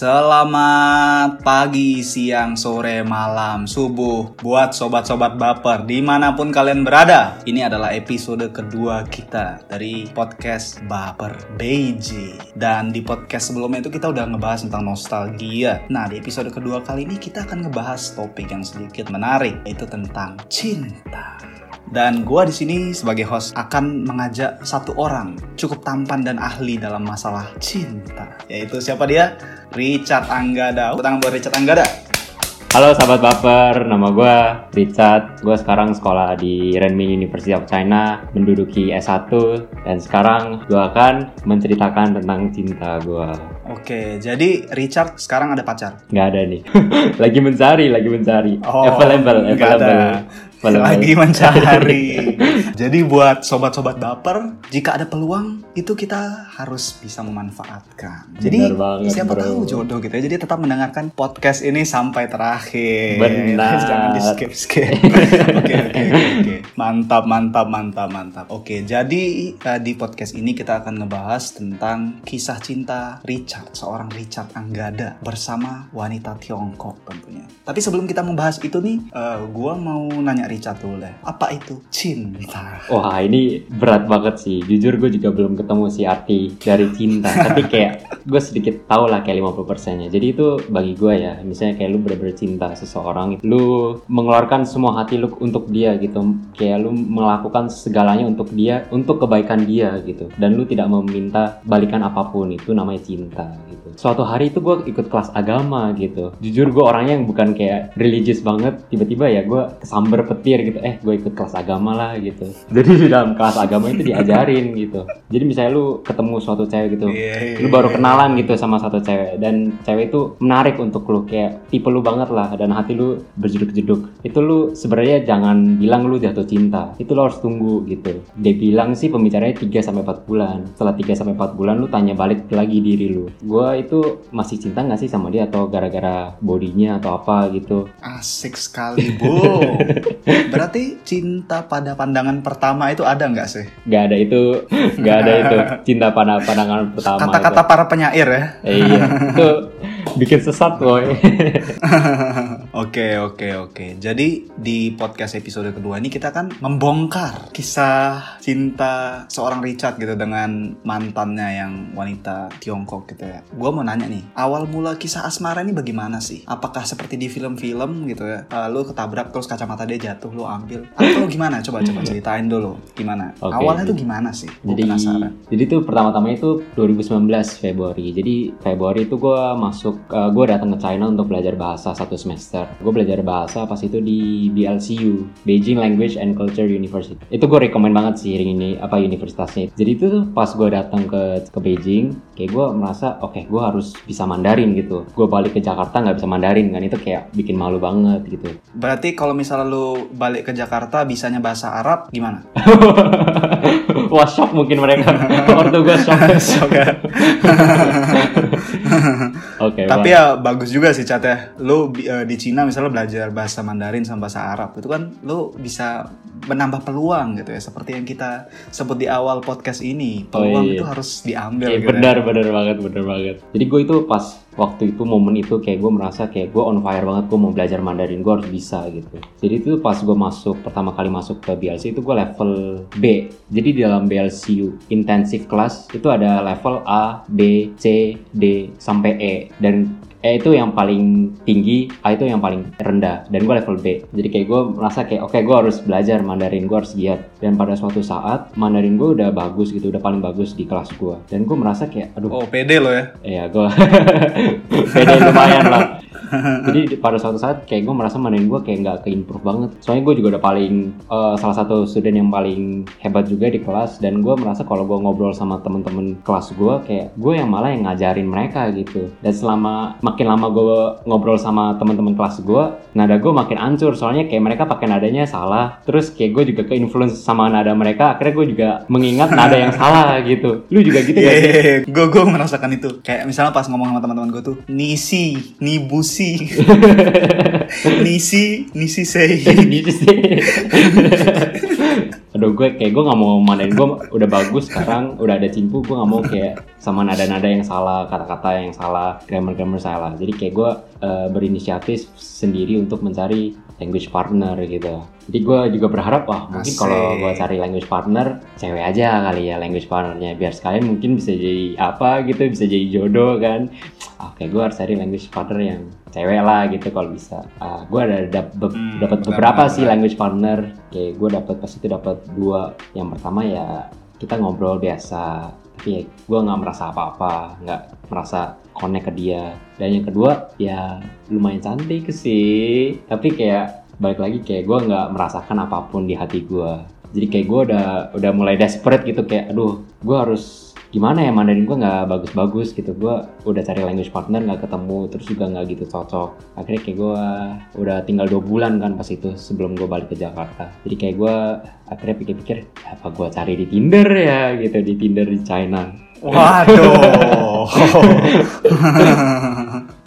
Selamat pagi, siang, sore, malam, subuh. Buat sobat-sobat baper di mana pun kalian berada Ini adalah episode kedua kita dari podcast Baper BJ Dan di podcast sebelumnya itu kita udah ngebahas tentang nostalgia. Nah di episode kedua kali ini kita akan ngebahas topik yang sedikit menarik Yaitu tentang cinta dan gue di sini sebagai host akan mengajak satu orang cukup tampan dan ahli dalam masalah cinta, yaitu siapa dia? Richard Anggada. Tangan buat Richard Anggada. Halo sahabat baper, nama gue Richard. Gue sekarang sekolah di Renmin University of China, menduduki S1 dan sekarang gue akan menceritakan tentang cinta gue. Oke, jadi Richard sekarang ada pacar? Gak ada nih, lagi mencari, lagi mencari. Oh, available, nggak ada. Available. Lagi mencari. jadi buat sobat-sobat baper, jika ada peluang itu kita harus bisa memanfaatkan. Jadi banget, siapa bro. tahu jodoh gitu ya. Jadi tetap mendengarkan podcast ini sampai terakhir. Benar. Jangan di skip skip. Oke oke oke. Mantap mantap mantap mantap. Oke, jadi eh, di podcast ini kita akan ngebahas tentang kisah cinta Richard, seorang Richard Anggada bersama wanita Tiongkok tentunya. Tapi sebelum kita membahas itu nih, eh, gua mau nanya Richard deh. Apa itu cinta? Wah ini berat banget sih. Jujur gue juga belum ketemu si arti dari cinta. Tapi kayak gue sedikit tahu lah kayak 50 nya. Jadi itu bagi gue ya. Misalnya kayak lu bener-bener cinta seseorang. Lu mengeluarkan semua hati lu untuk dia gitu. Kayak lu melakukan segalanya untuk dia. Untuk kebaikan dia gitu. Dan lu tidak meminta balikan apa pun. Itu namanya cinta gitu. Suatu hari itu gue ikut kelas agama gitu. Jujur gue orangnya yang bukan kayak religius banget. Tiba-tiba ya gue kesamber petir gitu. Eh gue ikut kelas agama lah gitu. Jadi di dalam kelas agama itu diajarin gitu. Jadi misalnya lu ketemu suatu cewek gitu, Iya, lu baru kenalan gitu sama satu cewek dan cewek itu menarik untuk lu kayak tipe lu banget lah dan hati lu berjeduk-jeduk. Itu lu sebenarnya jangan bilang lu jatuh cinta. Itu lu harus tunggu gitu. Dia bilang sih pembicaranya 3 sampai 4 bulan. Setelah 3 sampai 4 bulan lu tanya balik lagi diri lu. Gua itu masih cinta nggak sih sama dia atau gara-gara bodinya atau apa gitu. Asik sekali, Bu. Berarti cinta pada pandangan pertama itu ada nggak sih? Gak ada itu, gak ada itu cinta pada pandangan pertama. Kata-kata para penyair ya. iya, itu bikin sesat boy. Oke oke oke. Jadi di podcast episode kedua ini kita kan membongkar kisah cinta seorang Richard gitu dengan mantannya yang wanita Tiongkok gitu ya. Gua mau nanya nih, awal mula kisah asmara ini bagaimana sih? Apakah seperti di film-film gitu ya? Eh, lu ketabrak terus kacamata dia jatuh lu ambil atau gimana? Coba coba ceritain dulu gimana. Oke. Awalnya tuh gimana sih? Gua jadi penasaran. jadi tuh pertama-tama itu 2019 Februari. Jadi Februari itu gue masuk, gue datang ke China untuk belajar bahasa satu semester. Gue belajar bahasa pas itu di BLCU, Beijing Language and Culture University. Itu gue rekomend banget sih ini apa universitasnya. Jadi itu tuh pas gue datang ke ke Beijing, kayak gue merasa oke gue harus bisa Mandarin gitu. Gue balik ke Jakarta nggak bisa Mandarin kan itu kayak bikin malu banget gitu. Berarti kalau misalnya lu balik ke Jakarta bisanya bahasa Arab gimana? Wah shock mungkin mereka. Waktu gue shock. Shock ya. Oke. Tapi wah. ya bagus juga sih Cat ya. Lu eh, di Cina misalnya belajar bahasa Mandarin sama bahasa Arab itu kan lu bisa menambah peluang gitu ya. Seperti yang kita sebut di awal podcast ini, peluang iya. itu harus diambil Iya gitu. ya. benar benar banget benar banget. Jadi gue itu pas waktu itu momen itu kayak gue merasa kayak gue on fire banget gue mau belajar Mandarin gue harus bisa gitu. Jadi itu pas gue masuk pertama kali masuk ke BLC itu gue level B. Jadi di dalam BLCU intensive class itu ada level A, B, C, D sampai E dan E itu yang paling tinggi, A itu yang paling rendah, dan gue level B. Jadi kayak gue merasa kayak oke gue harus belajar Mandarin, gue harus giat. Dan pada suatu saat Mandarin gue udah bagus gitu, udah paling bagus di kelas gue. Dan gue merasa kayak aduh Oh, pede lo ya. Iya, gue beda lumayan lah. Jadi di- pada suatu saat kayak gue merasa mainin gue kayak nggak ke-improve banget. Soalnya gue juga udah paling eh, salah satu student yang paling hebat juga di kelas dan gue merasa kalau gue ngobrol sama temen-temen kelas gue kayak gue yang malah yang ngajarin mereka gitu. Dan selama makin lama gue ngobrol sama temen-temen kelas gue, nada gue makin hancur. Soalnya kayak mereka pakai nadanya salah. Terus kayak gue juga ke-influence sama nada mereka. Akhirnya gue juga mengingat nada yang salah gitu. Lu juga gitu gak sih? Iya, gue gue merasakan itu. Kayak misalnya pas ngomong sama teman-teman gue tuh, nisi, nibusi, nisi, nisi sei. gitu sih aduh gue kayak gue nggak mau mandarin gue udah bagus sekarang udah ada cimpu gue nggak mau kayak sama nada-nada yang salah kata-kata yang salah grammar-grammar salah. Jadi kayak gue uh, berinisiatif sendiri untuk mencari language partner gitu. Jadi gue juga berharap wah mungkin kalau gue cari language partner cewek aja kali ya language partnernya. Biar sekalian mungkin bisa jadi apa gitu bisa jadi jodoh kan. Oke gue harus cari language partner yang cewek lah gitu kalau bisa. Ah, gue ada dap- be- Hmm, dapat beberapa benar, sih language partner. Kayak gue dapat pas itu dapat dua. Yang pertama ya kita ngobrol biasa. Tapi ya gue nggak merasa apa-apa nggak merasa connect ke dia. Dan yang kedua ya lumayan cantik sih. Tapi kayak balik lagi kayak gue nggak merasakan apa pun di hati gue jadi kayak gue udah udah mulai desperate gitu kayak aduh gue harus gimana ya Mandarin gue nggak bagus-bagus gitu. Gue udah cari language partner nggak ketemu terus juga nggak gitu cocok. Akhirnya kayak gue udah tinggal dua bulan kan pas itu sebelum gue balik ke Jakarta. Jadi kayak gue akhirnya pikir-pikir apa gue cari di Tinder ya? gitu di Tinder di China 哇哟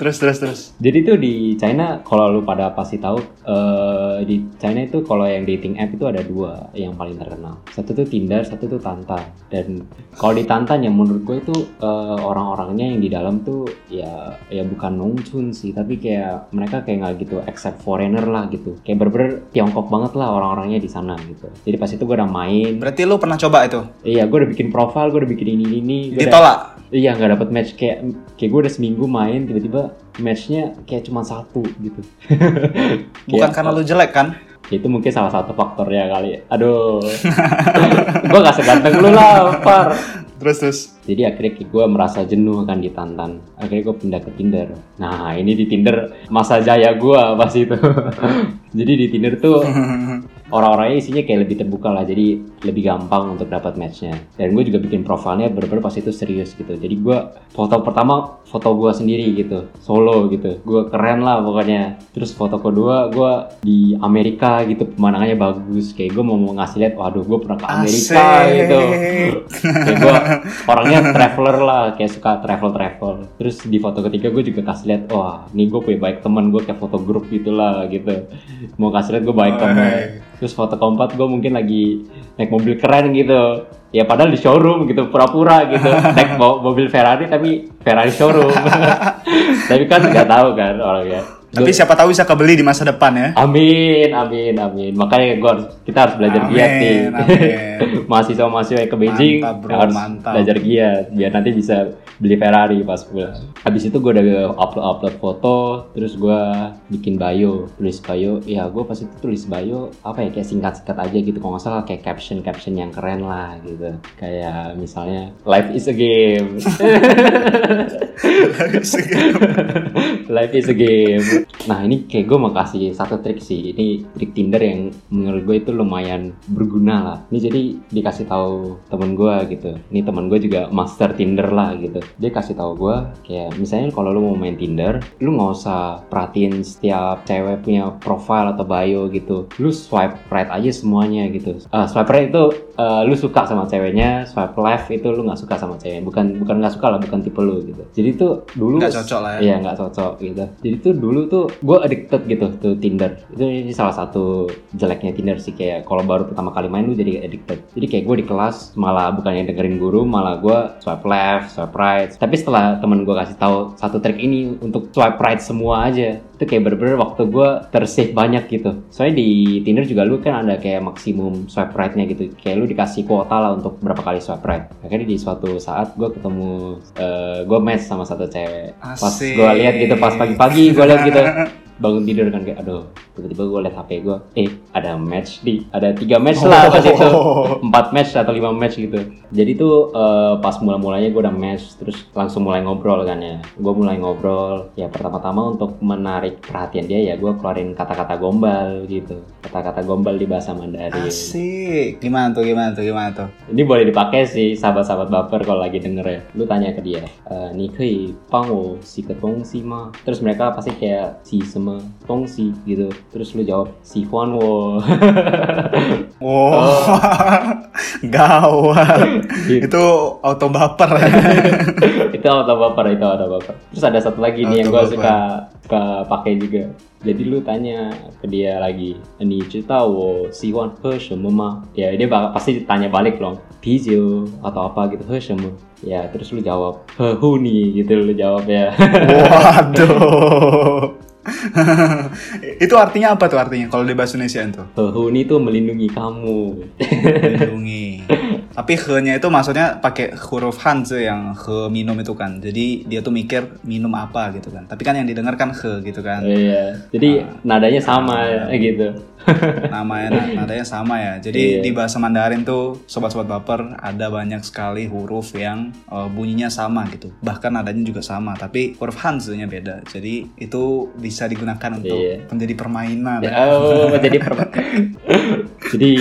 terus terus terus. Jadi tuh di China kalau lu pada pasti tahu eh, di China itu kalau yang dating app itu ada dua yang paling terkenal. Satu tuh Tinder, satu tuh Tantan. Dan kalau di Tantan ya menurut gue itu eh, orang-orangnya yang di dalam tuh ya ya bukan nongchun sih, tapi kayak mereka kayak nggak gitu accept foreigner lah gitu. Kayak bener-bener Tiongkok banget lah orang-orangnya di sana gitu. Jadi pas itu gue udah main, Berarti lu pernah coba itu? iya gue udah bikin profile, gue udah bikin ini ini. gua udah- Ditolak. Iya nggak dapet match kayak kayak gue udah seminggu main tiba-tiba matchnya kayak cuma satu gitu. Bukan Kayak, karena lu jelek kan? itu mungkin salah satu faktornya kali. Aduh, gue gak seganteng lu lah, Far. Terus terus. Jadi akhirnya gue merasa jenuh kan di Tantan. Akhirnya gue pindah ke Tinder. Nah ini di Tinder masa jaya gue pas itu. Jadi di Tinder tuh orang-orangnya isinya kayak lebih terbuka lah jadi lebih gampang untuk dapat matchnya. Dan gue juga bikin profilnya bener-bener pas itu serius gitu. Jadi gue foto pertama foto gue sendiri gitu. Solo gitu. Gue keren lah pokoknya. Terus foto kedua gue di Amerika gitu. Pemandangannya bagus. Kayak gue mau ngasih lihat waduh gue pernah ke Amerika Asik. gitu. Kayak gue orangnya traveler lah. Kayak suka travel travel terus di foto ketiga gue juga kasih lihat wah nih gue punya baik teman. Gue kayak foto grup gitulah gitu. Mau kasih lihat gue baik teman. Terus foto keempat gue mungkin lagi naik mobil keren gitu. Ya padahal di showroom gitu pura-pura gitu. Naik mo- mobil Ferrari tapi Ferrari showroom. Tapi kan nggak tahu kan orangnya Tapi Gua- siapa tahu bisa kebeli di masa depan ya. Amin, amin, amin. Makanya gua harus, kita harus belajar Amin, giat nih. amin. Mahasiswa-mahasiswa yang ke Beijing Mantap, bro, harus mantap. belajar giat biar nanti bisa beli Ferrari pas pulang. Habis itu gua udah upload-upload foto, terus gua bikin bio, tulis bio. Ya gua pas itu tulis bio apa ya kayak singkat-singkat aja gitu. Kalau nggak salah kayak caption-caption yang keren lah gitu. Kayak misalnya life is a game. Life is a game. Nah ini kayak gue mau kasih satu trik sih. Ini trik Tinder yang menurut gue itu lumayan berguna lah. Ini jadi dikasih tahu temen gue gitu. Ini temen gue juga master Tinder lah gitu. Dia kasih tahu gue kayak misalnya kalau lu mau main Tinder, lu nggak usah perhatiin setiap cewek punya profile atau bio gitu. Lu swipe right aja semuanya gitu. Ah, swipe right itu eh, lu suka sama ceweknya, swipe left itu lu nggak suka sama cewek. Bukan bukan nggak suka lah, bukan tipe lu gitu. Jadi tuh dulu Nggak cocok lah ya. Iya nggak cocok gitu. Jadi tuh dulu tuh gue addicted gitu tuh Tinder. Itu salah satu jeleknya Tinder sih kayak kalau baru pertama kali main lu jadi addicted. Jadi kayak gue di kelas malah bukannya dengerin guru malah gue swipe left, swipe right. Tapi setelah temen gue kasih tahu satu trik ini untuk swipe right semua aja itu kayak bener-bener waktu gue tersave banyak gitu. Soalnya di Tinder juga lu kan ada kayak maksimum swipe right-nya gitu. Kayak lu dikasih kuota lah untuk berapa kali swipe right. Akhirnya di suatu saat gue ketemu, gue match sama satu cewek. Pas gue lihat gitu pas pagi-pagi gue lihat gitu bangun tidur kan kayak aduh tiba-tiba gue liat HP gue eh ada match di ada tiga match oh. lah pas itu. Empat match atau lima match gitu. Jadi tuh uh, pas mula-mulanya gue udah match terus langsung mulai ngobrol kan ya. Gue mulai ngobrol ya pertama-tama untuk menarik perhatian dia ya gue keluarin kata-kata gombal gitu. Kata-kata gombal di bahasa Mandarin. Sih gimana tuh gimana tuh gimana tuh? Ini boleh dipakai sih sahabat-sahabat baper kalau lagi denger ya. Lu tanya ke dia eh, nih kei pangwo si ketong si ma? Terus mereka pasti kayak si semua Tongsi gitu. Terus lu jawab si Juan oh. gawat. Gitu. Itu auto baper. Itu auto baper itu auto baper. Terus ada satu lagi nih yang gue suka suka pakai juga. Jadi lu tanya ke dia lagi ini cerita wo si Juan mama ya dia pasti tanya balik loh atau apa gitu Hershema ya terus lu jawab Huni gitu lu jawab ya. Waduh. itu artinya apa tuh artinya kalau di bahasa Indonesia itu? he hu nih tuh melindungi kamu Lindungi. Tapi he-nya itu maksudnya pakai huruf Hanzi yang he minum itu kan. Jadi dia tuh mikir minum apa gitu kan. Tapi kan yang didengar kan he gitu kan. Iya, jadi nadanya sama ya, gitu. namanya nadanya sama ya. Jadi Iya. di bahasa Mandarin tuh sobat-sobat baper ada banyak sekali huruf yang eh, bunyinya sama gitu. Bahkan nadanya juga sama, tapi huruf Hanzi-nya beda. Jadi itu bisa digunakan untuk Iya. menjadi permainan. Ya, oh, jadi per- jadi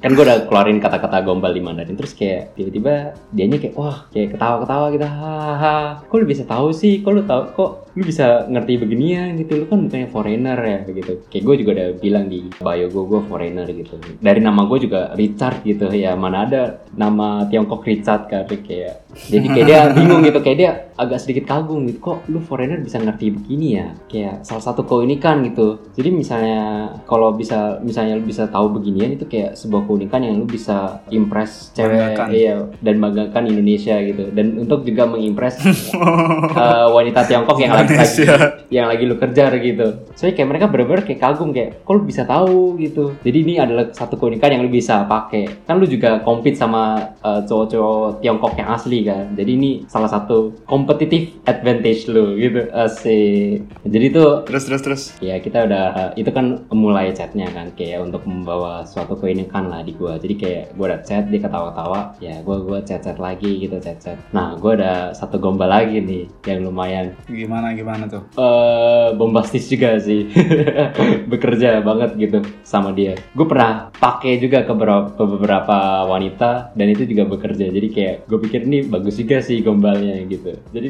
kan gue udah keluarin kata-kata gombal di Mandarin terus kayak tiba-tiba dianya kayak wah kayak ketawa-ketawa gitu hahaha kok lu bisa tahu sih kok lu tahu kok lu bisa ngerti beginian gitu. Lu kan bukannya foreigner ya gitu kayak gue juga udah bilang di bio gue gue foreigner gitu. Dari nama gue juga Richard gitu. Ya mana ada nama Tiongkok Richard kan kayak. Jadi kayak dia bingung gitu. Kayak dia agak sedikit kagum gitu. Kok lu foreigner bisa ngerti begini ya? Kayak salah satu keunikan gitu. Jadi misalnya kalau bisa misalnya lu bisa tahu beginian itu kayak sebuah keunikan yang lu bisa impress cewek Banggakan. iya dan banggakan Indonesia gitu. Dan untuk juga mengimpress uh, wanita Tiongkok yang lagi, lagi Indonesia. yang lagi lu kejar gitu. Soalnya kayak mereka bener-bener kayak kagum kayak kok lu bisa tahu? gitu. Jadi ini adalah satu keunikan yang lu bisa pakai. Kan lu juga compete sama uh, cowok-cowok Tiongkok yang asli kan. Jadi ini salah satu competitive advantage lu gitu. Asik. Jadi itu Terus terus terus. ya kita udah itu kan mulai chatnya kan kayak untuk membawa suatu keunikan lah di gua. Jadi kayak gua udah chat dia ketawa-tawa ya gua gua chat chat lagi gitu chat chat nah gua ada satu gombal lagi nih yang lumayan Gimana gimana tuh? eh bombastis juga sih bekerja banget gitu sama dia gue pernah pakai juga ke beberapa, ke beberapa wanita dan itu juga bekerja jadi kayak gue pikir ini bagus juga sih gombalnya gitu jadi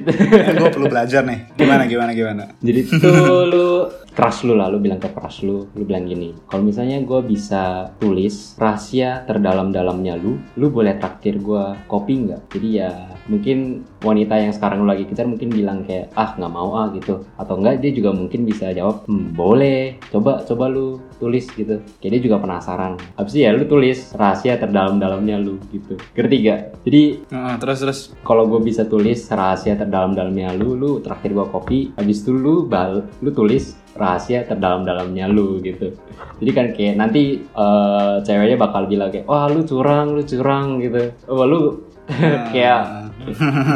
gue perlu belajar nih. Gimana gimana gimana? jadi tuh lu crush lu lah lu bilang ke crush lu lu bilang gini kalau misalnya gue bisa tulis rahasia terdalam-dalamnya lu lu boleh traktir gue kopi nggak? Jadi ya mungkin wanita yang sekarang lu lagi kejar mungkin bilang kayak ah nggak mau ah gitu. Atau enggak dia juga mungkin bisa jawab hmm, boleh coba coba lu tulis gitu. Kayak dia juga penasaran. Habis ya lu tulis rahasia terdalam-dalamnya lu gitu. Ngerti gak jadi Heeh, terus terus. kalau gue bisa tulis rahasia terdalam-dalamnya lu, lu traktir gue kopi, habis itu lu bal, lu tulis rahasia terdalam-dalamnya lu gitu. Jadi kan kayak nanti eh, ceweknya bakal bilang kayak, wah lu curang, lu curang gitu. Wah lu kayak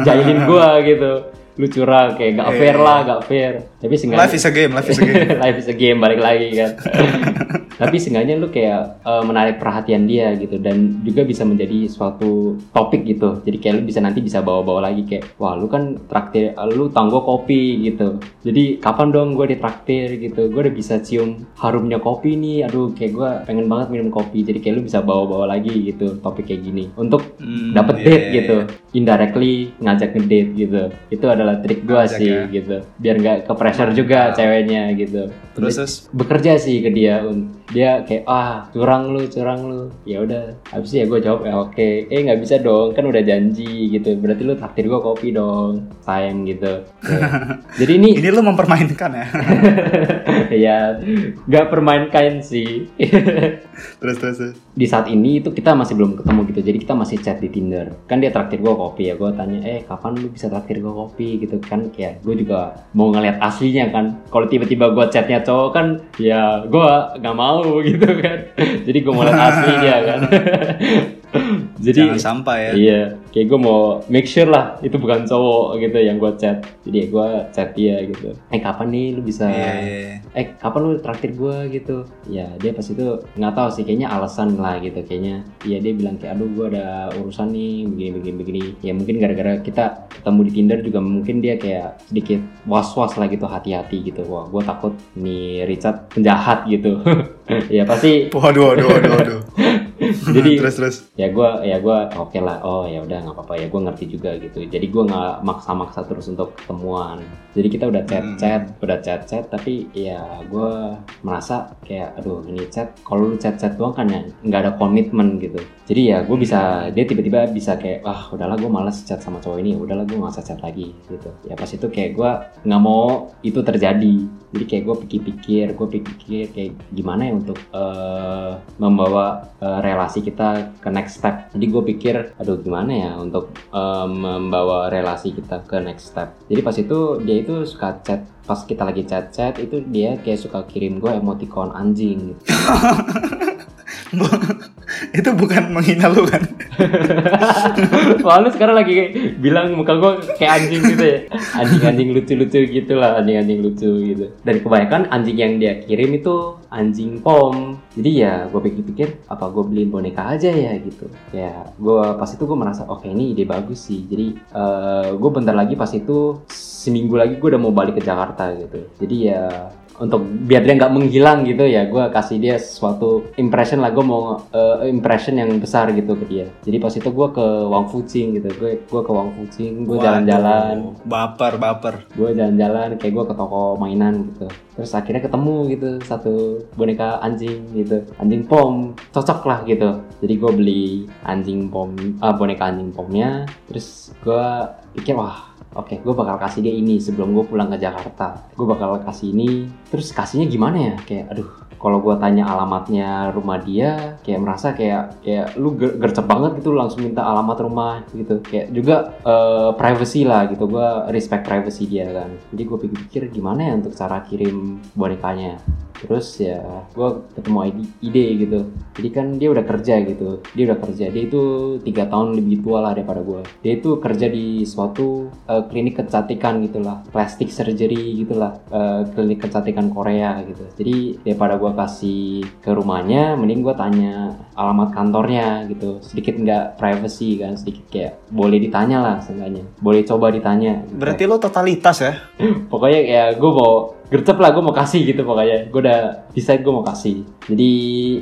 jahilin gue gitu. Lu curang kayak gak fair lah, gak fair. Tapi seenggaknya Life is a game, life is a game. life is a game balik lagi kan. Tapi seenggaknya lu kayak eh, menarik perhatian dia gitu. Dan juga bisa menjadi suatu topik gitu. Jadi kayak lu bisa nanti bisa bawa-bawa lagi kayak wah lu kan traktir lu tanggo kopi gitu. Jadi kapan dong gue ditraktir gitu. Gue udah bisa cium harumnya kopi nih. Aduh kayak gue pengen banget minum kopi. Jadi kayak lu bisa bawa-bawa lagi gitu topik kayak gini. Untuk Hmm, dapet iya, date iya, gitu. indirectly ngajak ngedate gitu. Itu adalah trik gua Ngajak sih ya. gitu. Biar nggak ke pressure juga ceweknya gitu. Terus terus. bekerja sih ke dia dia kayak ah curang lu curang lu. Ya udah habis ya gue jawab ya oke. Eh nggak bisa dong kan udah janji gitu. Berarti lu traktir gue kopi dong sayang gitu. Jadi ini Ini lu mempermainkan ya. ya nggak permainkan sih. Terus terus. di saat ini itu kita masih belum ketemu gitu jadi kita masih chat di Tinder. Kan dia traktir gue kopi ya gue tanya eh kapan lu bisa traktir gue kopi? Gitu kan kayak gue juga mau ngeliat aslinya kan. Kalau tiba-tiba gue chatnya cowok kan ya gue nggak mau gitu kan. Jadi gue mau lihat asli dia kan jadi Jangan sampai ya. Iya, kayak gue mau make sure lah itu bukan cowok gitu yang gue chat. Jadi gue chat dia gitu. Eh kapan nih lu bisa? Iya, iya, iya. Eh kapan lu traktir gue gitu? Ya dia pas itu nggak tahu sih kayaknya alasan lah gitu kayaknya. Iya dia bilang kayak aduh gue ada urusan nih begini begini begini. Ya mungkin gara-gara kita ketemu di Tinder juga mungkin dia kayak sedikit was-was lah gitu hati-hati gitu. Wah gue takut nih Richard penjahat gitu. ya pasti Waduh, waduh, waduh, waduh. jadi terus terus. ya gue ya gue oke lah oh ya udah nggak apa-apa ya gue ngerti juga gitu. Jadi gue nggak maksa-maksa terus untuk ketemuan. Jadi kita udah chat chat udah chat chat tapi ya gue merasa kayak aduh ini chat kalau lu chat chat doang kan ya nggak ada komitmen gitu. Jadi ya gue bisa dia tiba-tiba bisa kayak wah udahlah gue malas chat sama cowok ini udahlah gue nggak usah chat lagi gitu. Ya pas itu kayak gue nggak mau itu terjadi jadi kayak gue pikir-pikir gue pikir kayak gimana ya untuk eh, membawa eh, relasi kita ke next step. Jadi gue pikir aduh gimana ya untuk eh, membawa relasi kita ke next step? Jadi pas itu dia itu suka chat pas kita lagi chat chat itu dia kayak suka kirim gue emoticon anjing. Gitu. Itu bukan menghina lu kan? Soalnya sekarang lagi bilang muka gue kayak anjing gitu ya. Anjing-anjing lucu-lucu gitu lah, anjing-anjing lucu gitu. Dan kebanyakan anjing yang dia kirim itu anjing pom. Jadi ya gue pikir-pikir apa gue beliin boneka aja ya gitu. Ya gue pas itu gue merasa oke ini ide bagus sih. Jadi eh, gue bentar lagi pas itu seminggu lagi gue udah mau balik ke Jakarta gitu. Jadi ya untuk biar dia nggak menghilang gitu ya gue kasih dia suatu impression lah gue mau eh, impression yang besar gitu ke dia. Jadi pas itu gue ke Wang Fucing gitu gue gue ke Wang Fucing gue jalan-jalan. Baper, baper. gue jalan-jalan kayak gue ke toko mainan gitu. Terus akhirnya ketemu gitu satu boneka anjing gitu anjing pom cocok lah gitu. Jadi gue beli anjing pom ah, boneka anjing pomnya. Terus gue pikir wah Oke, gue bakal kasih dia ini sebelum gue pulang ke Jakarta. Gue bakal kasih ini. Terus kasihnya gimana ya? Kayak, aduh, kalau gue tanya alamatnya rumah dia, kayak merasa kayak kayak lu ger- gercep banget gitu langsung minta alamat rumah gitu. Kayak juga eh, privacy lah gitu. Gue respect privacy dia kan. Jadi gue pikir-pikir gimana ya untuk cara kirim bonekanya. Terus ya gue ketemu ide, ide gitu. Jadi kan dia udah kerja gitu. Dia udah kerja. Dia itu tiga tahun lebih tua lah daripada gue. Dia itu kerja di suatu eh, klinik kecantikan gitulah, plastic surgery gitulah, eh, klinik kecantikan Korea gitu. Jadi daripada gue kasih ke rumahnya, mending gue tanya alamat kantornya gitu. Sedikit nggak privacy kan, sedikit kayak boleh ditanya lah seenggaknya. Boleh coba ditanya. gitu. Berarti lu totalitas ya? pokoknya ya gue mau gercep lah gue mau kasih gitu pokoknya. Gue udah decide gue mau kasih jadi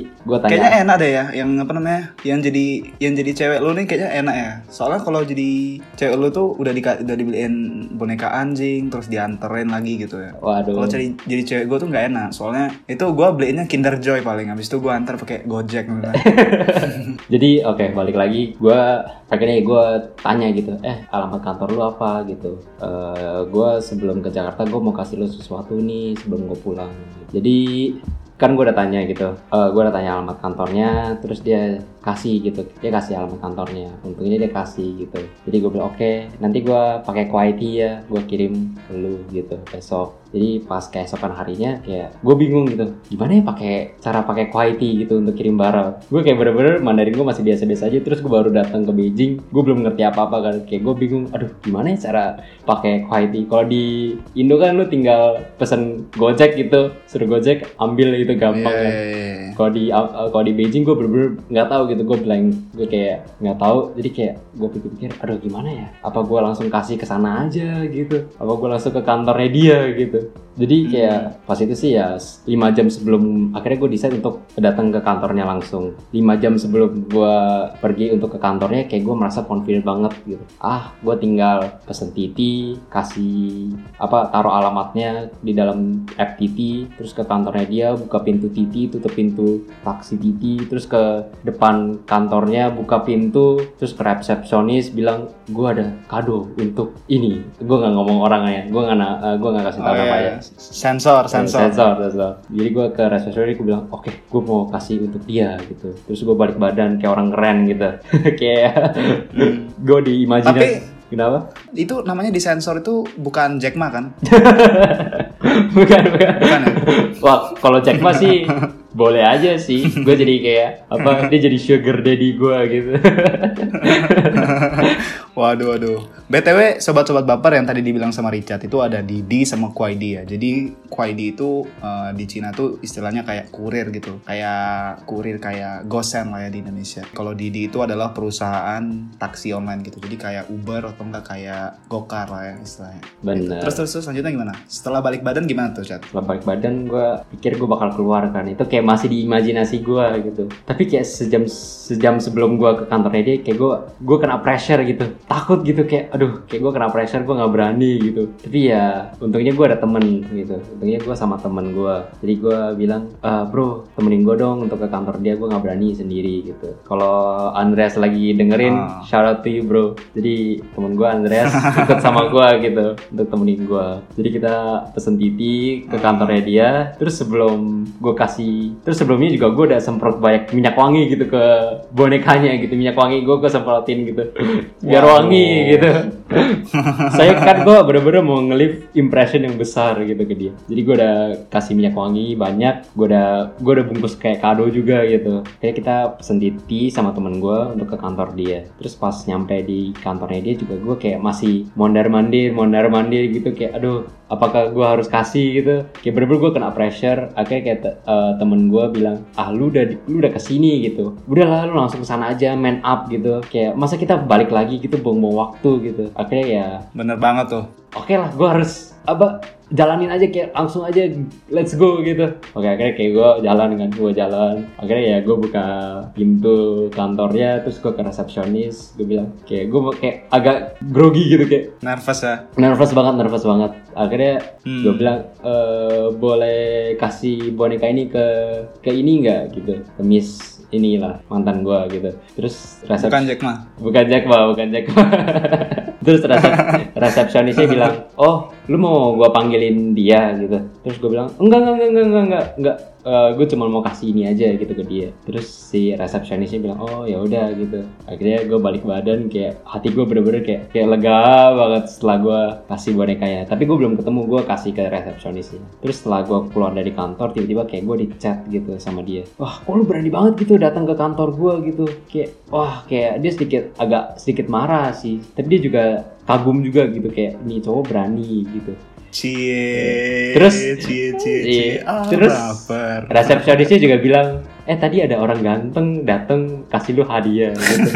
gue tanya. Kayaknya enak deh ya, yang apa namanya, yang jadi yang jadi cewek lu nih kayaknya enak ya. Soalnya kalau jadi cewek lu tuh udah di, udah dibeliin boneka anjing, terus dianterin lagi gitu ya. waduh. Kalau jadi jadi cewek gue tuh nggak enak, soalnya itu gue beliinnya Kinder Joy paling, habis itu gue antar pakai Gojek gitu. jadi oke balik lagi. Gue akhirnya gue tanya gitu eh alamat kantor lu apa? gitu. Eh gue sebelum ke Jakarta gue mau kasih lu sesuatu nih sebelum gue pulang. Jadi kan gue udah tanya gitu Eh gue udah tanya alamat kantornya terus dia kasih gitu dia kasih alamat kantornya. Untungnya dia kasih gitu. Jadi gue bilang oke nanti gue pakai quality ya gue kirim ke lu gitu besok jadi pas keesokan harinya kayak gue bingung gitu. Gimana ya pakai cara pakai quality gitu untuk kirim barang? Gue kayak bener-bener Mandarin gue masih biasa-biasa aja. Terus gue baru datang ke Beijing gue belum ngerti apa-apa kan. Kayak gue bingung aduh gimana ya cara pakai quality kalau di Indo kan lu tinggal pesen Gojek gitu suruh Gojek ambil itu gampang kan. Iya. Kalau di uh, kalau di Beijing gue bener-bener nggak tahu gitu. Gue blank. Gue kayak nggak tahu. Jadi kayak gue pikir-pikir aduh gimana ya? Apa gue langsung kasih ke sana aja gitu? Apa gue langsung ke kantornya dia gitu jadi kayak pas itu sih ya 5 jam sebelum akhirnya gue decide untuk datang ke kantornya langsung. 5 jam sebelum gue pergi untuk ke kantornya kayak gue merasa confident banget gitu. Ah gue tinggal pesen titi kasih apa taruh alamatnya di dalam app titi terus ke kantornya dia buka pintu titi tutup pintu taksi titi terus ke depan kantornya buka pintu terus ke resepsionis bilang gue ada kado untuk ini. Gue nggak ngomong orangnya gue nggak na- eh, gue nggak kasih tahu Oh, iya, namanya. iya. Sensor, sensor. sensor, sensor. Jadi gue ke resepsionis gue bilang, oke, gue mau kasih untuk dia gitu. Terus gue balik badan kayak orang keren gitu, kayak gue di imajinasi. Kenapa? Itu namanya di sensor itu bukan Jack Ma kan? bukan, bukan. Bukan ya? Wah, kalau Jack Ma sih boleh aja sih. Gue jadi kayak apa? Dia jadi sugar daddy gue gitu. Waduh, waduh. BTW, sobat-sobat baper yang tadi dibilang sama Richard itu ada Didi sama Kuaidi ya. Jadi Kuaidi itu uh, di Cina tuh istilahnya kayak kurir gitu. Kayak kurir kayak gosen lah ya di Indonesia. Kalau Didi itu adalah perusahaan taksi online gitu. Jadi kayak Uber atau enggak kayak Gokar lah ya istilahnya. Bener. Terus terus terus selanjutnya gimana? Setelah balik badan gimana tuh, Chat? Setelah balik badan gue pikir gue bakal keluar kan. Itu kayak masih di imajinasi gue gitu. Tapi kayak sejam sejam sebelum gue ke kantornya dia kayak gue gue kena pressure gitu. Takut gitu kayak aduh kayak gue kena pressure gue nggak berani gitu. Tapi ya untungnya gue ada temen gitu. Untungnya gue sama temen gue. Jadi gue bilang "Eh, bro temenin gue dong untuk ke kantor dia gue nggak berani sendiri gitu. Kalau Andreas lagi dengerin Ah. shout out to you bro. Jadi temen gue Andreas ikut sama gue gitu untuk temenin gue. Jadi kita pesen TV ke kantornya dia. Terus sebelum gue kasih, terus sebelumnya juga gue udah semprot banyak minyak wangi gitu ke bonekanya gitu. Minyak wangi gue gue semprotin gitu biar Wow. Wangi gitu. Saya kan gue bener-bener mau nge-leave impression yang besar gitu ke dia. Jadi gue udah kasih minyak wangi banyak. Gue udah gue udah bungkus kayak kado juga gitu. Kayak kita pesen TV sama temen gue untuk ke kantor dia. Terus pas nyampe di kantornya dia juga gue kayak masih mondar mandir, mondar mandir gitu kayak aduh apakah gue harus kasih gitu. Kayak bener-bener gue kena pressure. Akhirnya kayak te- eh, temen gue bilang ah lu udah lu udah ke sini gitu. Udahlah lu langsung ke sana aja man up gitu. Kayak masa kita balik lagi gitu buang-buang waktu gitu. Akhirnya ya Bener banget tuh. oke lah gue harus apa jalanin aja kayak langsung aja let's go gitu oke akhirnya kayak gue jalan kan gue jalan akhirnya ya gue buka pintu kantornya terus gue ke resepsionis gue bilang kayak gue kayak agak grogi gitu kayak Nervous ya. nervous banget nervous banget akhirnya Hmm. gue bilang "Eh, boleh kasih boneka ini ke ke ini nggak gitu ke miss inilah mantan gue gitu terus resep Bukan Jack mah. bukan Jack Ma bukan Jack Ma terus resep- resepsionisnya bilang oh lu mau gua panggilin dia? gitu. Terus gue bilang enggak enggak enggak enggak enggak enggak. Gue cuma mau kasih ini aja gitu ke dia. Terus si resepsionisnya bilang oh ya udah gitu. Akhirnya gue balik badan kayak hati gue bener-bener kayak kayak lega banget setelah gue kasih bonekanya. Tapi gue belum ketemu gue kasih ke resepsionisnya. Terus setelah gue keluar dari kantor tiba-tiba kayak gue di chat gitu sama dia. Wah kok lu berani banget gitu datang ke kantor gue gitu. Kayak wah kayak dia sedikit agak sedikit marah sih. Tapi dia juga kagum juga gitu kayak nih cowok berani gitu Cie. Terus- cie cie Iya. cie. Ah, Terus- baper. resepsionisnya juga bilang eh tadi ada orang ganteng dateng kasih lu hadiah gitu.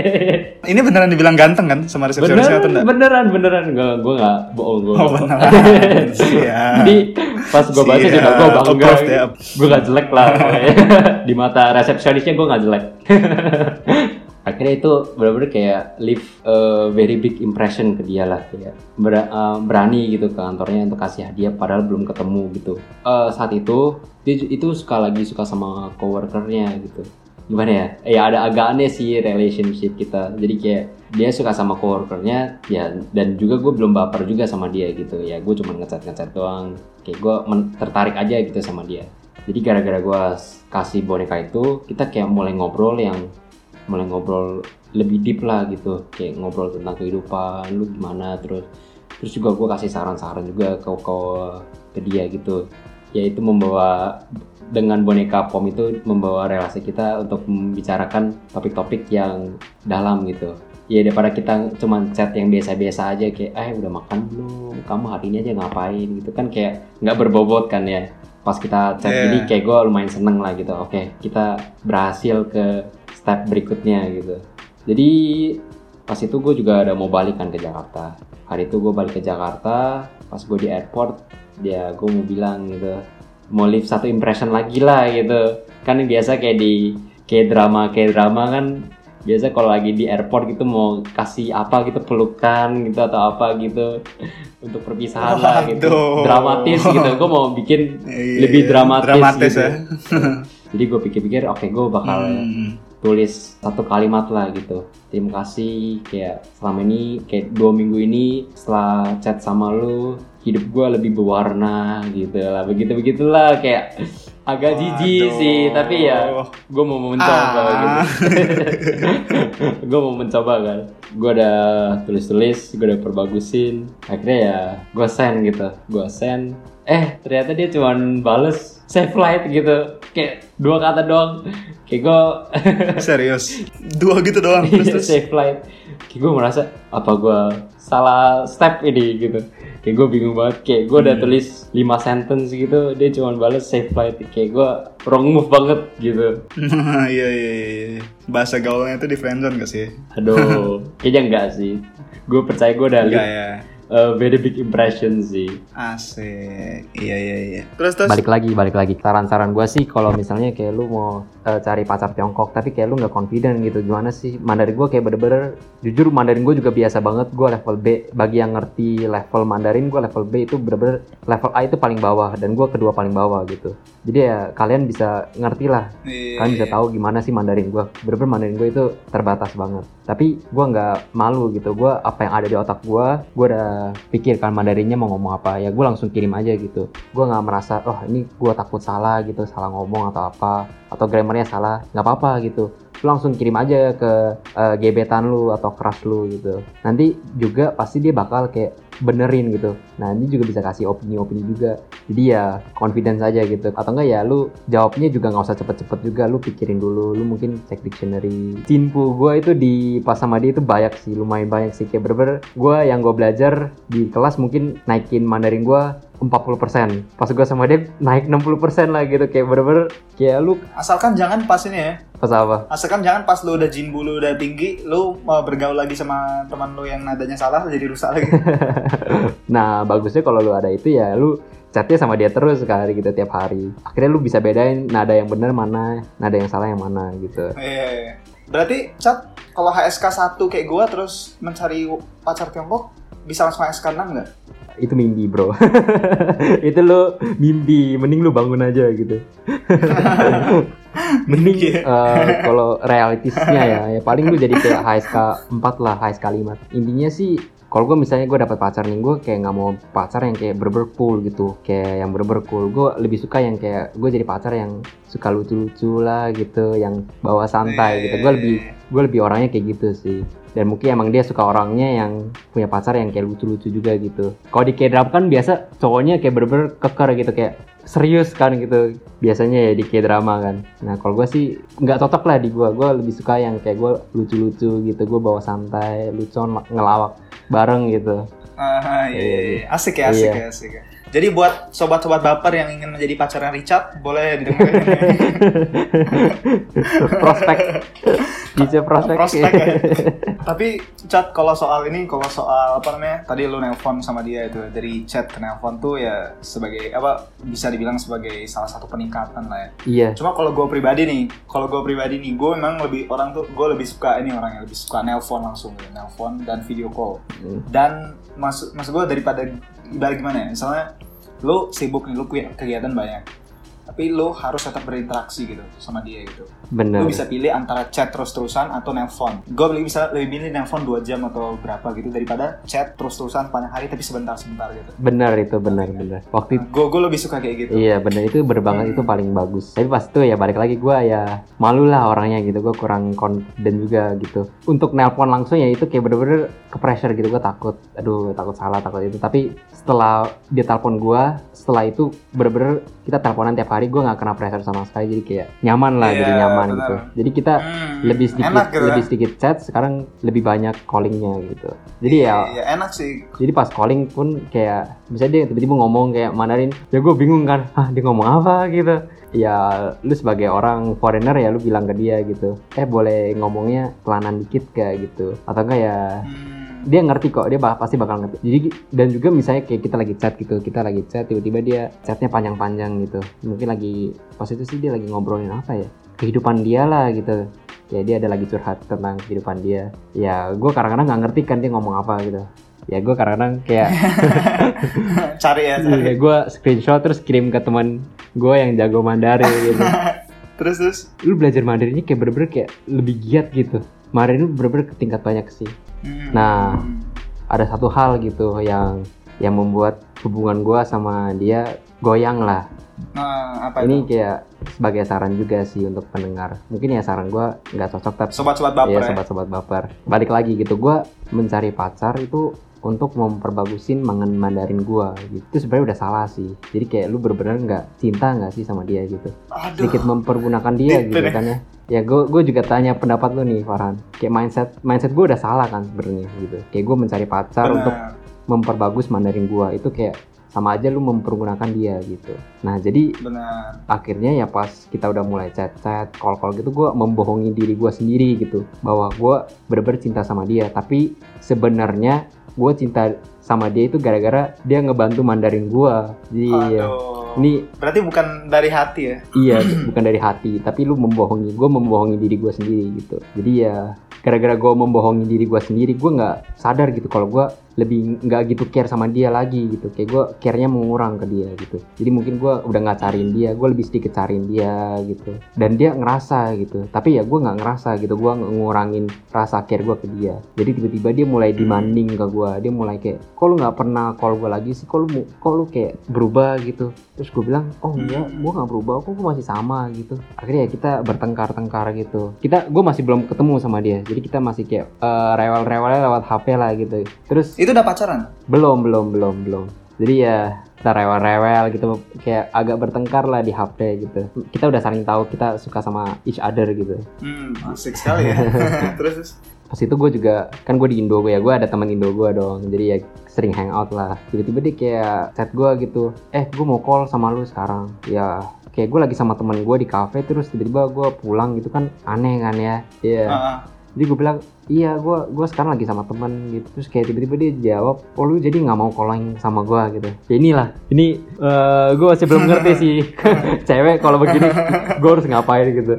Ini beneran dibilang ganteng kan sama resepsionisnya atau beneran enggak? beneran beneran gue gue nggak bohong gue Oh beneran. Jadi pas gue baca juga gue bangga gue gak jelek lah di mata resepsionisnya gue gak jelek akhirnya itu benar-benar kayak leave a very big impression ke dia lah kayak ber- eh, berani gitu ke kantornya untuk kasih hadiah padahal belum ketemu gitu. Eh, saat itu dia itu suka lagi suka sama coworkernya gitu. Gimana ya? Ya ada agak aneh sih relationship kita. Jadi kayak dia suka sama coworkernya ya dan juga gue belum baper juga sama dia gitu. Ya gue cuma ngechat ngechat doang. Kayak gue tertarik aja gitu sama dia. Jadi gara-gara gue kasih boneka itu kita kayak mulai ngobrol yang mulai ngobrol lebih deep lah gitu. Kayak ngobrol tentang kehidupan lu gimana terus terus juga gue kasih saran-saran juga ke, ke ke dia gitu. Yaitu membawa dengan boneka pom itu membawa relasi kita untuk membicarakan topik-topik yang dalam gitu. Ya daripada kita cuma chat yang biasa-biasa aja kayak eh udah makan belum? Kamu hari ini aja ngapain? Gitu kan kayak nggak berbobot kan ya. Pas kita chat Iya. ini kayak gue lumayan seneng lah gitu. Oke kita berhasil ke step berikutnya gitu jadi pas itu gue juga ada mau balik kan ke Jakarta hari itu gue balik ke Jakarta pas gue di airport dia gue mau bilang gitu mau leave satu impression lagi lah gitu kan biasa kayak di kayak drama kayak drama kan biasa kalau lagi di airport gitu mau kasih apa gitu pelukan gitu atau apa gitu untuk perpisahan lah gitu dramatis gitu gue mau bikin Iya, lebih dramatis, dramatis gitu. ya. jadi gue pikir-pikir oke gue bakal Hmm. Tulis satu kalimat lah gitu. Terima kasih kayak selama ini kayak dua minggu ini setelah chat sama lu hidup gue lebih berwarna gitu lah. Begitu begitulah kayak agak jijik sih. Tapi ya gue mau mencoba Ah. gitu. Gue mau mencoba kan. Gue udah tulis-tulis gue udah perbagusin. Akhirnya ya gue send gitu. Gue send. Eh ternyata dia cuman bales save flight gitu kayak dua kata doang kayak gue Serius. Dua gitu doang. Terus terus. save flight kayak gue merasa apa gue salah step ini gitu kayak gue bingung banget kayak gue udah tulis 5 sentence gitu dia cuma balas save flight kayak gue wrong move banget gitu Iya iya iya. iya. Bahasa gaulnya itu di friendzone gak sih? aduh kayaknya enggak sih gue percaya gue udah Enggak ya. A very big impression sih Asik. Iya iya iya. Terus terus. balik lagi balik lagi saran-saran gue sih kalau misalnya kayak lu mau eh, cari pacar Tiongkok tapi kayak lu nggak confident gitu gimana sih Mandarin gue kayak bener-bener jujur Mandarin gue juga biasa banget gue level B bagi yang ngerti level Mandarin gue level B itu bener-bener level A itu paling bawah dan gue kedua paling bawah gitu jadi ya kalian bisa ngerti lah. Iya, kalian bisa iya. tahu gimana sih Mandarin gue bener-bener Mandarin gue itu terbatas banget. Tapi gue nggak malu gitu. Gue apa yang ada di otak gue gue udah pikirkan Mandarinnya mau ngomong apa. Ya gue langsung kirim aja gitu. Gue nggak merasa oh ini gue takut salah gitu salah ngomong atau apa. Atau grammarnya salah. Nggak apa-apa gitu lu langsung kirim aja ke eh, gebetan lu atau crush lu gitu. Nanti juga pasti dia bakal kayak benerin gitu. Nah ini juga bisa kasih opini-opini juga. Jadi ya confidence aja gitu. Atau enggak ya lu jawabnya juga nggak usah cepet-cepet juga. Lu pikirin dulu. Lu mungkin cek dictionary. Cinpu gue itu di pas sama dia itu banyak sih. Lumayan banyak sih. Kayak bener-bener gue yang gue belajar di kelas mungkin naikin Mandarin gue 40% pas gue sama dia naik 60% lah gitu. Kayak bener-bener kayak lu Asalkan jangan pas ini ya. Pas apa Asalkan jangan pas lu udah jinbu lu udah tinggi, lu mau bergaul lagi sama teman lu yang nadanya salah jadi rusak lagi. nah bagusnya kalau lu ada itu ya lu chatnya sama dia terus sekali gitu tiap hari akhirnya lu bisa bedain nada yang bener mana nada yang salah yang mana gitu Iya. iya. Berarti Chat kalau HSK 1 kayak gua terus mencari pacar Tiongkok bisa langsung HSK 6 nggak? Itu mimpi bro. Itu lu mimpi. Mending lu bangun aja gitu. Mending eh, kalau realitisnya ya ya paling lu jadi kayak HSK 4 lah HSK 5 intinya sih kalau gue misalnya gue dapat pacar nih gue kayak nggak mau pacar yang kayak berber cool gitu. Kayak yang berber cool. Gue lebih suka yang kayak gue jadi pacar yang suka lucu-lucu lah gitu yang bawa santai gitu. Gue lebih gue lebih orangnya kayak gitu sih dan mungkin emang dia suka orangnya yang punya pacar yang kayak lucu-lucu juga gitu kalau di K-drama kan biasa cowoknya kayak bener-bener keker gitu kayak serius kan gitu biasanya ya di K-drama kan nah kalau gue sih nggak cocok lah di gue gue lebih suka yang kayak gue lucu-lucu gitu gue bawa santai lucon ngelawak bareng gitu Ah, iya, iya, iya. Asik ya, asik Iya. ya, asik ya. Jadi buat sobat-sobat baper yang ingin menjadi pacarnya Richard, boleh didengerin. prospek bisa prospek, Prospek ya. Tapi chat kalau soal ini, kalau soal apa namanya? Tadi lu nelpon sama dia itu dari chat ke nelpon tuh ya sebagai apa bisa dibilang sebagai salah satu peningkatan lah ya. iya Cuma kalau gue pribadi nih, kalau gue pribadi nih, gue memang lebih orang tuh gue lebih suka ini orang yang lebih suka nelpon langsung ya, nelpon dan video call. Hmm. Dan maksud maksud gue daripada ibarat gimana ya, misalnya lu sibuk nih, lu punya kegiatan banyak, tapi lu harus tetap berinteraksi gitu sama dia gitu. bener Lu bisa pilih antara chat terus-terusan atau nelpon. Gue lebih bisa lebih milih nelpon 2 jam atau berapa gitu daripada chat terus-terusan sepanjang hari tapi sebentar-sebentar gitu. bener itu bener bener waktu Gue gue lebih suka kayak gitu. Iya bener itu bener banget itu paling bagus. Tapi pas itu ya balik lagi gue ya malu lah orangnya gitu. Gue kurang confident juga gitu. Untuk nelpon langsung ya itu kayak bener-bener ke pressure gitu. Gue takut, aduh takut salah takut itu. Tapi setelah dia telepon gue, setelah itu bener-bener kita teleponan tiap hari gue nggak kena pressure sama sekali. Jadi kayak nyaman lah, Iya, jadi nyaman benar. gitu. Jadi kita Hmm, lebih sedikit enak gitu lebih ya. sedikit chat, sekarang lebih banyak callingnya gitu. Jadi ya Iya, enak sih. jadi pas calling pun kayak misalnya dia tiba-tiba ngomong kayak Mandarin ya gue bingung kan ah dia ngomong apa gitu ya lu sebagai orang foreigner ya lu bilang ke dia gitu eh boleh ngomongnya pelanan dikit kayak gitu atau enggak ya Hmm. Dia ngerti kok dia bah- pasti bakal ngerti. Jadi dan juga misalnya kayak kita lagi chat gitu kita lagi chat tiba-tiba dia chatnya panjang-panjang gitu. Mungkin lagi pas itu sih dia lagi ngobrolin apa ya? Kehidupan dia lah gitu. Ya dia ada lagi curhat tentang kehidupan dia. Ya gue kadang-kadang nggak ngerti kan dia ngomong apa gitu. Ya gue kadang-kadang kayak cari ya, cari. ya gue screenshot terus kirim ke teman gue yang jago Mandarin gitu. Terus terus. lu belajar Mandarinnya kayak bener-bener kayak lebih giat gitu. Mandarin lu bener-bener ke tingkat banyak sih Hmm. Nah, ada satu hal gitu yang yang membuat hubungan gua sama dia goyang lah. Nah, apa Ini itu? kayak sebagai saran juga sih untuk pendengar. Mungkin ya saran gua nggak cocok tapi Sobat-sobat baper Iya ya. sobat-sobat baper. Balik lagi gitu, gua mencari pacar itu untuk memperbagusin mangan Mandarin gua gitu itu sebenarnya udah salah sih jadi kayak lu bener-bener nggak cinta nggak sih sama dia gitu Aduh. sedikit mempergunakan dia Gitu gitu kan ya ya gue gue juga tanya pendapat lu nih Farhan. Kayak mindset mindset gue udah salah kan sebenarnya gitu. Kayak gue mencari pacar Benar. untuk memperbagus Mandarin gua. Itu kayak sama aja lu mempergunakan dia gitu. Nah jadi Benar. akhirnya ya pas kita udah mulai chat chat call call gitu gue membohongi diri gue sendiri gitu. Bahwa gue bener-bener cinta sama dia tapi sebenarnya gue cinta sama dia itu gara-gara dia ngebantu Mandarin gue jadi ya, Aduh. ini Berarti bukan dari hati ya? iya bukan dari hati tapi lu membohongi gue membohongi diri gue sendiri gitu. Jadi ya gara-gara gue membohongi diri gue sendiri gue nggak sadar gitu kalau gue lebih nggak gitu care sama dia lagi gitu. Kayak gue care-nya mengurang ke dia gitu. Jadi mungkin gue udah nggak cariin dia gue lebih sedikit cariin dia gitu. Dan dia ngerasa gitu. Tapi ya gue nggak ngerasa gitu gue ngurangin rasa care gue ke dia. Jadi tiba-tiba dia mulai demanding ke gue dia mulai kayak kok lu nggak pernah call gue lagi sih? Kok lu kok lu kayak berubah gitu? Terus gue bilang oh enggak gue nggak berubah. Kok gue masih sama? Gitu. Akhirnya ya kita bertengkar-tengkar gitu. Kita gue masih belum ketemu sama dia. Jadi kita masih kayak eh, rewel-rewelnya lewat HP lah gitu. Terus Itu udah pacaran? belum belum belum belum. Jadi ya kita rewel-rewel gitu. Kayak agak bertengkar lah di HP gitu. Kita udah saling tahu kita suka sama each other gitu. Hmm, asik sekali ya. terus, terus. pas itu gue juga kan gue di Indo gue ya. Gue ada teman Indo gue dong. Jadi ya sering hangout lah. Tiba-tiba dia kayak chat gue gitu eh gue mau call sama lu sekarang. Ya kayak gue lagi sama teman gue di cafe terus tiba-tiba gue pulang gitu kan aneh kan ya? Iya. Ah, jadi gue bilang iya gue gue sekarang lagi sama temen gitu. Terus kayak tiba-tiba dia jawab oh lu jadi nggak mau calling sama gue gitu. Ya inilah. Ini gue masih belum ngerti sih. Cewek kalau begini gue harus ngapain gitu.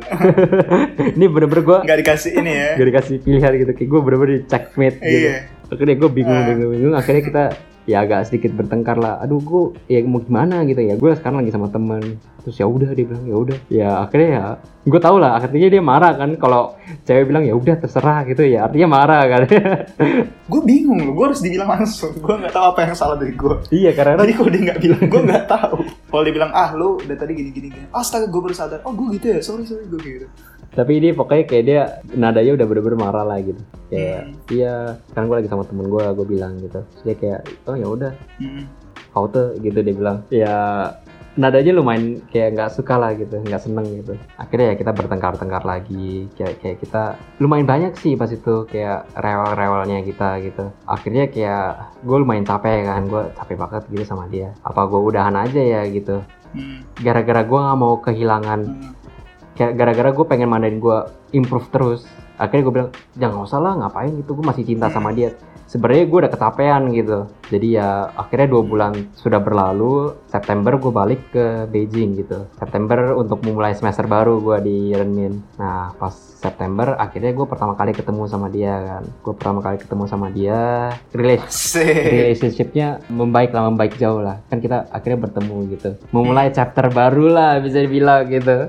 Ini bener-bener gue nggak dikasih ini ya. gak dikasih pilihan gitu. Kayak gue bener-bener di checkmate gitu. Iya. Akhirnya gue bingung bingung bingung akhirnya kita ya agak sedikit bertengkar lah aduh gue ya mau gimana gitu ya gue sekarang lagi sama temen terus ya udah dia bilang ya udah ya akhirnya ya gue tau lah akhirnya dia marah kan kalau cewek bilang ya udah terserah gitu ya artinya marah kan Gue bingung loh, gue harus dibilang langsung. Gue nggak tahu apa yang salah dari gue. iya karena Jadi kalau dia nggak bilang, gue nggak tahu. Kalau dia bilang, ah lu dari tadi gini gini gini. Astaga, gue baru sadar. Oh gue gitu ya, sorry sorry gue gitu. Tapi ini pokoknya kayak dia nadanya udah bener-bener marah lah gitu. Kayak Hmm. iya kan gue lagi sama temen gue gue bilang gitu. Terus dia kayak oh ya udah. Hmm. kau tuh gitu dia bilang. Ya nadanya lumayan kayak nggak suka lah gitu nggak seneng gitu. Akhirnya ya kita bertengkar-tengkar lagi. Kayak kayak kita lumayan banyak sih pas itu kayak rewel-rewelnya kita gitu. Akhirnya kayak gue lumayan capek kan gue capek banget gitu sama dia. Apa gue udahan aja ya gitu. Hmm. gara-gara gue nggak mau kehilangan Hmm. Gara-gara gue pengen mandarin gue improve terus. Akhirnya gue bilang jangan usah lah ngapain gitu gue masih cinta sama dia. Sebenarnya gue udah kecapean gitu. Jadi ya akhirnya dua bulan sudah berlalu September gue balik ke Beijing gitu. September untuk memulai semester baru gue di Renmin. Nah pas September akhirnya gue pertama kali ketemu sama dia kan. Gue pertama kali ketemu sama dia relationshipnya membaik lah membaik jauh lah. Kan kita akhirnya bertemu gitu. Memulai chapter baru lah bisa dibilang gitu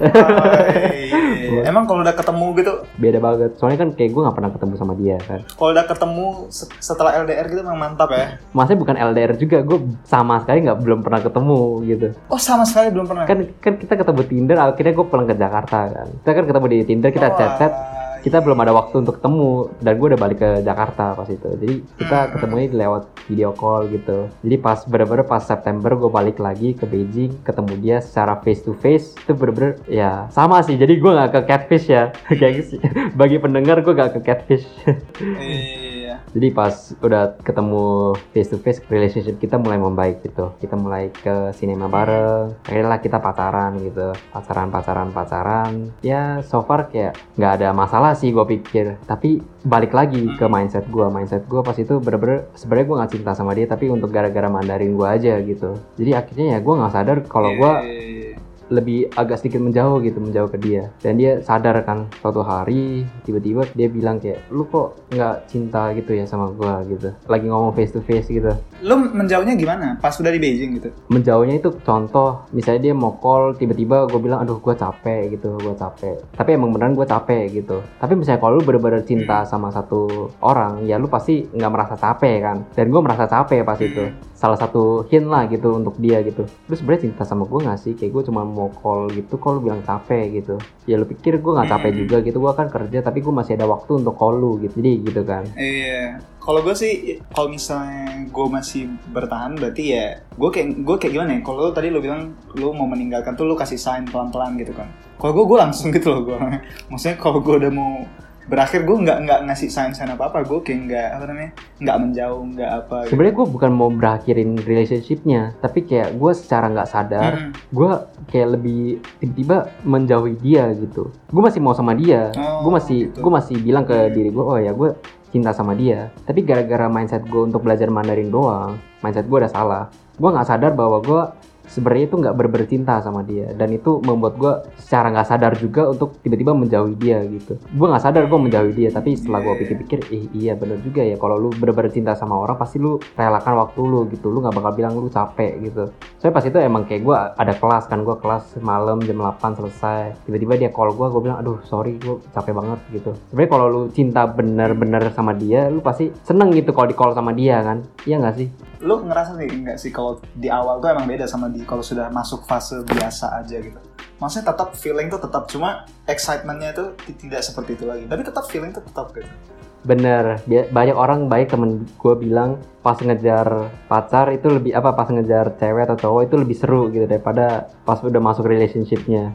iya. Emang kalau udah ketemu gitu, beda banget soalnya kan kayak gue nggak pernah ketemu sama dia kan kalau udah ketemu se- setelah LDR gitu memang mantap ya. masanya bukan LDR juga gue sama sekali nggak belum pernah ketemu gitu Oh sama sekali belum pernah. kan kan kita ketemu Tinder akhirnya gue pulang ke Jakarta kan kita kan ketemu di Tinder kita Oh, chat chat. Kita belum ada waktu untuk ketemu dan gue udah balik ke Jakarta pas itu. Jadi kita ketemunya lewat video call gitu. Jadi pas bener-bener pas September gue balik lagi ke Beijing ketemu dia secara face to face itu bener-bener ya sama sih. Jadi gue nggak ke catfish ya. Kayak gitu bagi pendengar gue gak ke catfish Iya. jadi pas udah ketemu face to face relationship kita mulai membaik gitu. Kita mulai ke sinema bareng akhirnya lah kita pacaran gitu. Pacaran pacaran pacaran. Ya so far kayak nggak ada masalah sih gue pikir. Tapi balik lagi ke mindset gue mindset gue pas itu bener-bener sebenarnya gue nggak cinta sama dia tapi untuk gara-gara mandarin gue aja gitu. Jadi akhirnya ya gue nggak sadar kalau gue Iya. Lebih agak sedikit menjauh gitu menjauh ke dia. Dan dia sadar kan suatu hari tiba-tiba dia bilang kayak lu kok nggak cinta gitu ya sama gua? gitu. Lagi ngomong face to face gitu. Lu menjauhnya gimana? Pas udah di Beijing gitu. menjauhnya itu contoh misalnya dia mau call tiba-tiba gue bilang aduh gue capek gitu gue capek. Tapi emang beneran gue capek gitu. Tapi misalnya kalau lu bener-bener cinta sama satu orang ya lu pasti nggak merasa capek kan? Dan gue merasa capek pas itu salah satu hint lah gitu untuk dia gitu. Lu sebenarnya cinta sama gue gak sih? Kayak gue cuma mau call gitu call lu bilang capek gitu. Ya lu pikir gue nggak capek juga gitu gue kan kerja tapi gue masih ada waktu untuk call lu gitu. Jadi gitu kan. Iya, kalau gue sih, kalau misalnya gue masih bertahan, berarti ya gue kayak gue kayak gimana ya? Kalau lu tadi lu bilang lu mau meninggalkan tuh lu kasih sign pelan-pelan gitu kan. Kalau gue gue langsung gitu loh gue. Maksudnya kalau gue udah mau berakhir gue nggak nggak ngasih sign sign apa apa gue kayak nggak apa namanya nggak menjauh nggak apa gitu. sebenarnya gue bukan mau berakhirin relationshipnya tapi kayak gue secara nggak sadar Mm. gue kayak lebih tiba-tiba menjauhi dia gitu gue masih mau sama dia Oh, gue masih gitu. gue masih bilang ke diri gue oh ya gue cinta sama dia tapi gara-gara mindset gue untuk belajar Mandarin doang mindset gue udah salah gue nggak sadar bahwa gue sebenarnya itu nggak bener cinta sama dia. Dan itu membuat gue secara nggak sadar juga untuk tiba-tiba menjauhi dia gitu. Gue nggak sadar gue menjauhi dia tapi setelah gue Yeah. pikir-pikir eh iya bener juga ya. Kalau lu bener-bener cinta sama orang pasti lu relakan waktu lu gitu. Lu nggak bakal bilang lu capek gitu. Soalnya pas itu emang kayak gue ada kelas kan gue kelas malam jam 8 selesai. Tiba-tiba dia call gue gue bilang aduh sorry gue capek banget gitu. Sebenarnya kalau lu cinta bener-bener sama dia lu pasti seneng gitu kalau di call sama dia kan. Iya nggak sih lu ngerasa sih enggak sih kalau di awal tuh emang beda sama di kalau sudah masuk fase biasa aja gitu. Maksudnya tetap feeling tuh tetap cuma excitementnya itu ti- tidak seperti itu lagi. Tapi tetap feeling tuh tetap gitu. Bener, banyak orang baik temen gue bilang pas ngejar pacar itu lebih apa pas ngejar cewek atau cowok itu lebih seru gitu daripada pas udah masuk relationshipnya.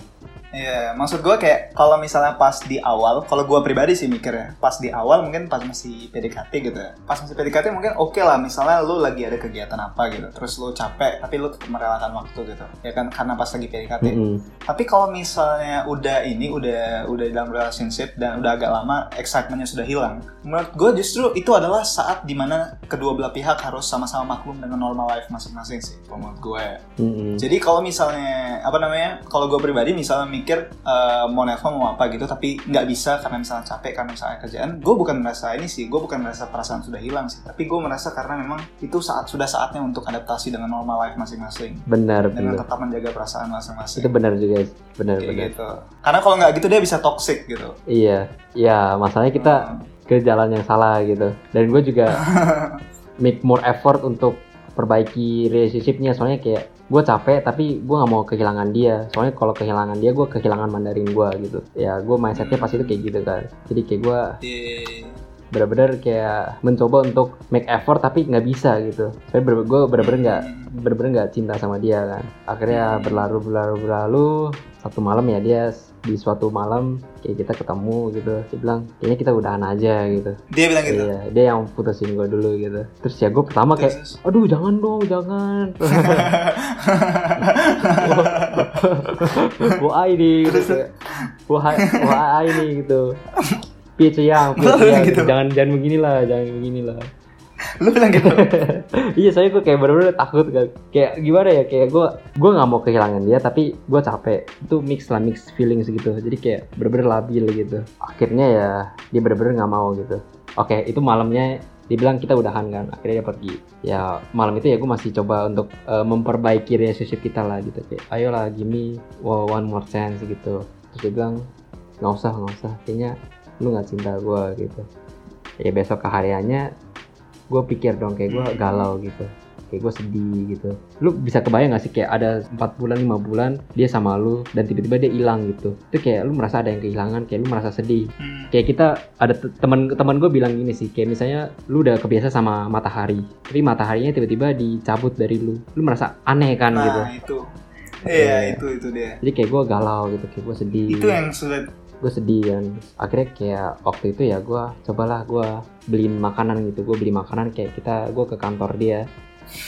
Iya, maksud gue kayak kalau misalnya pas di awal, kalau gue pribadi sih mikirnya, pas di awal mungkin pas masih PDKT gitu ya. Pas masih PDKT mungkin oke lah, misalnya lu lagi ada kegiatan apa gitu, terus lu capek, tapi lu tetap merelakan waktu gitu. Ya kan, karena pas lagi PDKT. Mm-mm. Tapi kalau misalnya udah ini, udah udah dalam relationship dan udah agak lama, excitementnya sudah hilang. Menurut gue justru itu adalah saat di mana kedua belah pihak harus sama-sama maklum dengan normal life masing-masing sih, menurut gue ya. Mm-mm. Jadi kalau misalnya apa namanya, kalau gue pribadi misalnya mikir eh, mau nelfon mau apa gitu, tapi nggak bisa karena misalnya capek karena misalnya kerjaan, gue bukan merasa ini sih, gue bukan merasa perasaan sudah hilang sih, tapi gue merasa karena memang itu saat sudah saatnya untuk adaptasi dengan normal life masing-masing, Benar, dengan benar. tetap menjaga perasaan masing-masing. Itu benar juga, benar, Kayak benar. gitu. Karena kalau nggak gitu dia bisa toxic gitu. Iya, iya. Masalahnya kita Hmm. ke jalan yang salah gitu. Dan gue juga make more effort untuk perbaiki relationshipnya. Soalnya kayak gue capek tapi gue nggak mau kehilangan dia. Soalnya kalau kehilangan dia gue kehilangan Mandarin gue gitu. Ya gue mindsetnya pas itu kayak gitu kan. Jadi kayak gue bener-bener kayak mencoba untuk make effort tapi nggak bisa gitu. Saya ber gue bener-bener nggak bener-bener nggak cinta sama dia kan. Akhirnya berlalu berlalu berlalu satu malam ya dia di suatu malam kayak kita ketemu gitu. Dia bilang kayaknya kita udahan aja gitu. Dia bilang gitu. Iya, dia yang putusin gue dulu gitu. Terus ya gue pertama kayak, aduh jangan dong, jangan. Wah ini gitu. kayak, Wah, wah ini gitu. Piye yang, bilang gitu? jangan jangan beginilah, jangan beginilah. Lu bilang gitu. iya saya gue kayak bener-bener takut kan. Kayak gimana ya, kayak gue gue nggak mau kehilangan dia, tapi gue capek. Itu mix lah, mix feelings gitu. Jadi kayak bener-bener labil gitu. Akhirnya ya dia bener-bener nggak mau gitu. Oke, itu malamnya dibilang kita udahan kan akhirnya dia pergi ya malam itu ya gue masih coba untuk eh, memperbaiki relationship kita lah gitu kayak ayolah give me one more chance gitu terus dia bilang nggak usah nggak usah kayaknya lu nggak cinta gue gitu ya besok kehariannya gue pikir dong kayak gue galau gitu. Kayak gue sedih gitu. Lu bisa kebayang gak sih kayak ada 4 bulan lima bulan dia sama lu dan tiba-tiba dia hilang gitu. Itu kayak lu merasa ada yang kehilangan kayak lu merasa sedih. Hmm. kayak kita ada te- teman teman gue bilang gini sih kayak misalnya lu udah kebiasa sama matahari tapi mataharinya tiba-tiba dicabut dari lu. Lu merasa aneh kan gitu. Nah, itu. Iya, itu itu dia. jadi kayak gue galau gitu kayak gue sedih. Itu yang sulit gue sedih kan. Akhirnya kayak waktu itu ya gue cobalah gue beliin makanan gitu. Gue beli makanan kayak kita gue ke kantor dia.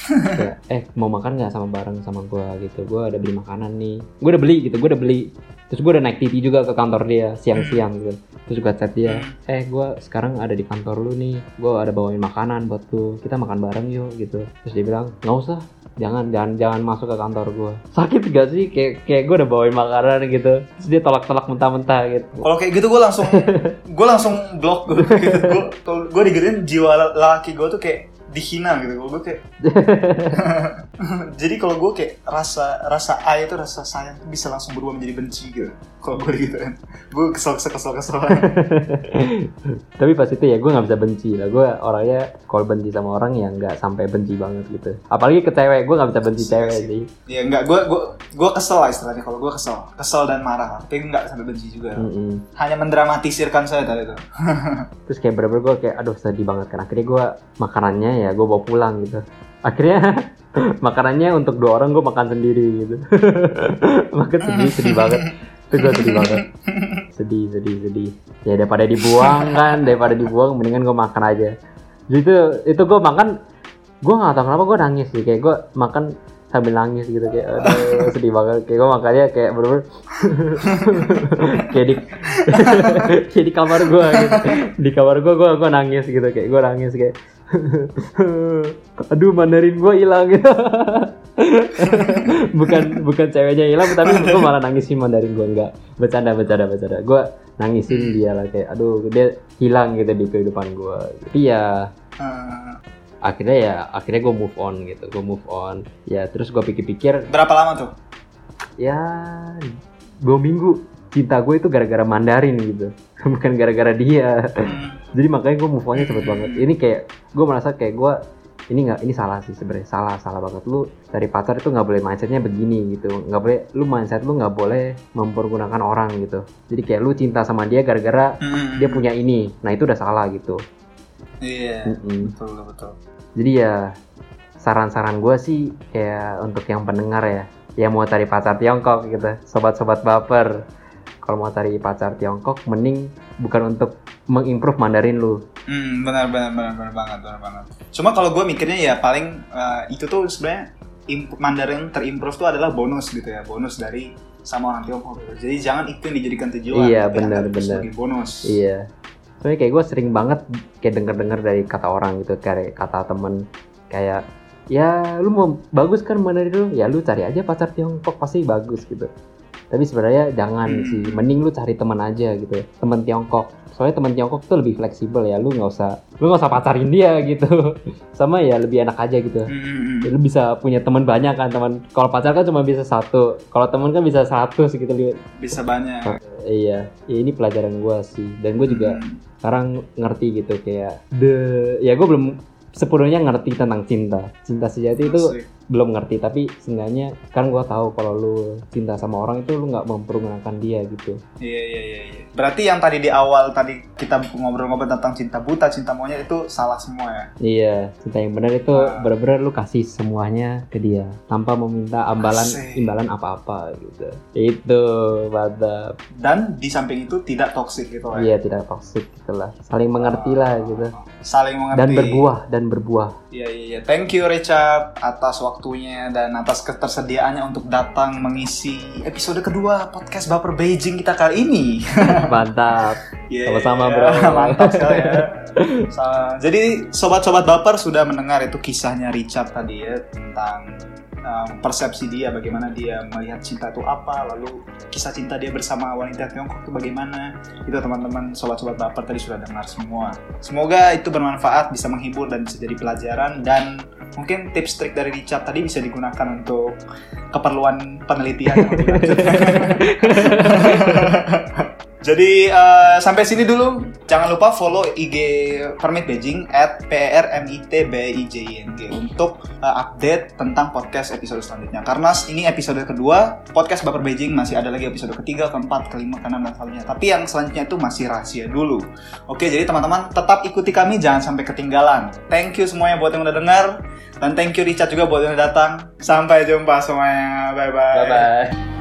Kayak eh mau makan nggak sama bareng sama gue gitu. Gue ada beli makanan nih. Gue udah beli gitu gue udah beli terus gue udah naik TV juga ke kantor dia siang-siang gitu. Terus gue chat dia eh gue sekarang ada di kantor lu nih. Gue ada bawain makanan buat lu kita makan bareng yuk gitu. Terus dia bilang nggak usah. Jangan jangan jangan masuk ke kantor gue sakit gak sih? Kayak kayak gue udah bawain makanan gitu. Terus dia tolak-tolak mentah-mentah gitu. Kalau kayak gitu gue langsung gue langsung blok gue gitu. Gue digituin jiwa laki gue tuh kayak dihina gitu kalau gue kayak jadi kalau gue kayak rasa rasa A itu rasa sayang tuh bisa langsung berubah menjadi benci gitu kalau gue gitu kan gue kesel kesel kesel kesel Tapi pas itu ya gue nggak bisa benci lah. Gue orangnya kalau benci sama orang ya nggak sampai benci banget gitu. Apalagi ke cewek, gue nggak bisa benci cewek sih. ya enggak gue gue gue kesel lah istilahnya kalau gue kesel kesel dan marah tapi nggak sampai benci juga Mm-mm. hanya mendramatisirkan saya tadi itu Terus kayak bener-bener gue kayak aduh sedih banget kan. Akhirnya gue makanannya ya gue bawa pulang gitu. Akhirnya makanannya untuk dua orang gue makan sendiri gitu. makan sedih sedih banget. Itu gue sedih banget. Sedih sedih sedih. Ya daripada dibuang kan, daripada dibuang mendingan gue makan aja. Jadi itu itu gue makan gue nggak tahu kenapa gue nangis sih kayak gue makan sambil nangis gitu kayak aduh sedih banget kayak gue makannya kayak bener-bener kayak di kayak di kamar gue gitu. di kamar gue gue gue nangis gitu kayak gue nangis kayak aduh mandarin gue hilang. Bukan bukan ceweknya hilang tapi gue malah nangisin mandarin gue enggak bercanda bercanda bercanda. Gue nangisin dia lah kayak aduh dia hilang gitu di kehidupan gue tapi ya Eh, akhirnya ya akhirnya gue move on gitu. Gue move on. Ya terus gue pikir-pikir berapa lama tuh? Ya dua minggu. Cinta gue itu gara-gara Mandarin gitu bukan gara-gara dia. Hmm. jadi makanya gue move onnya cepet banget. Ini kayak gue merasa kayak gue ini nggak ini salah sih sebenarnya. Salah salah banget. Lu dari pacar itu nggak boleh mindsetnya begini gitu. Nggak boleh lu mindset lu nggak boleh mempergunakan orang gitu. Jadi kayak lu cinta sama dia gara-gara Hmm. dia punya ini. Nah itu udah salah gitu. Iya Mm-mm. betul betul. Jadi ya saran-saran gue sih kayak untuk yang pendengar ya. Yang mau cari pacar Tiongkok gitu. Sobat-sobat baper kalau mau cari pacar Tiongkok mending bukan untuk mengimprove Mandarin lu Hmm, benar benar benar benar banget benar banget. Cuma kalau gue mikirnya ya paling eh, itu tuh sebenarnya Mandarin terimprove tuh adalah bonus gitu ya, bonus dari sama orang Tiongkok. Gitu. Jadi jangan itu yang dijadikan tujuan. Iya, tapi benar, anggap itu benar. Sebagai bonus. iya soalnya kayak gue sering banget kayak denger-denger dari kata orang gitu kayak kata temen kayak ya lu mau bagus kan Mandarin lu ya lu cari aja pacar Tiongkok pasti bagus gitu tapi sebenarnya jangan Hmm. sih mending lu cari teman aja gitu teman Tiongkok soalnya teman Tiongkok tuh lebih fleksibel ya lu nggak usah lu nggak usah pacarin dia gitu sama ya lebih enak aja gitu. Ya, lu bisa punya teman banyak kan teman kalau pacar kan cuma bisa satu kalau teman kan bisa satu gitu. Bisa banyak. iya ya, ini pelajaran gua sih dan gue juga Hmm. sekarang ngerti gitu kayak the ya gue belum sepenuhnya ngerti tentang cinta cinta sejati itu Asik. Belum ngerti tapi seenggaknya sekarang gue tahu kalau lu cinta sama orang itu lu nggak mempergunakan dia gitu Iya iya iya. iya. Berarti yang tadi di awal tadi kita ngobrol-ngobrol tentang cinta buta, cinta monyet itu salah semua ya. iya cinta yang benar itu Ah. benar-benar lu kasih semuanya ke dia tanpa meminta ambalan Asik. imbalan apa-apa gitu itu mantap Dan di samping itu tidak toksik gitu ya. iya tidak toksik gitu lah saling mengerti lah gitu Saling mengerti. dan berbuah dan berbuah Iya iya iya. Thank you Richard atas waktunya dan atas ketersediaannya untuk datang mengisi episode kedua podcast Baper Beijing kita kali ini. mantap Yeah. Sama-sama, bro. Mantap sekali ya. Jadi sobat-sobat Baper sudah mendengar itu kisahnya Richard tadi ya tentang um, persepsi dia bagaimana dia melihat cinta itu apa lalu kisah cinta dia bersama wanita Tiongkok itu bagaimana. Itu teman-teman sobat-sobat baper tadi sudah dengar semua. Semoga itu bermanfaat bisa menghibur dan bisa jadi pelajaran. Dan mungkin tips trik dari Richard tadi bisa digunakan untuk keperluan penelitian. Yang lebih lanjut. Jadi eh, sampai sini dulu. Jangan lupa follow IG Permit Beijing at p r m i t b i j i n g untuk eh, update tentang podcast episode selanjutnya. Karena ini episode kedua, podcast Baper Beijing masih ada lagi episode ketiga, keempat, kelima, keenam dan selanjutnya. Tapi yang selanjutnya itu masih rahasia dulu. Oke, jadi teman-teman tetap ikuti kami, jangan sampai ketinggalan. Thank you semuanya buat yang udah dengar dan thank you Richard juga buat yang udah datang. Sampai jumpa semuanya. Bye bye. bye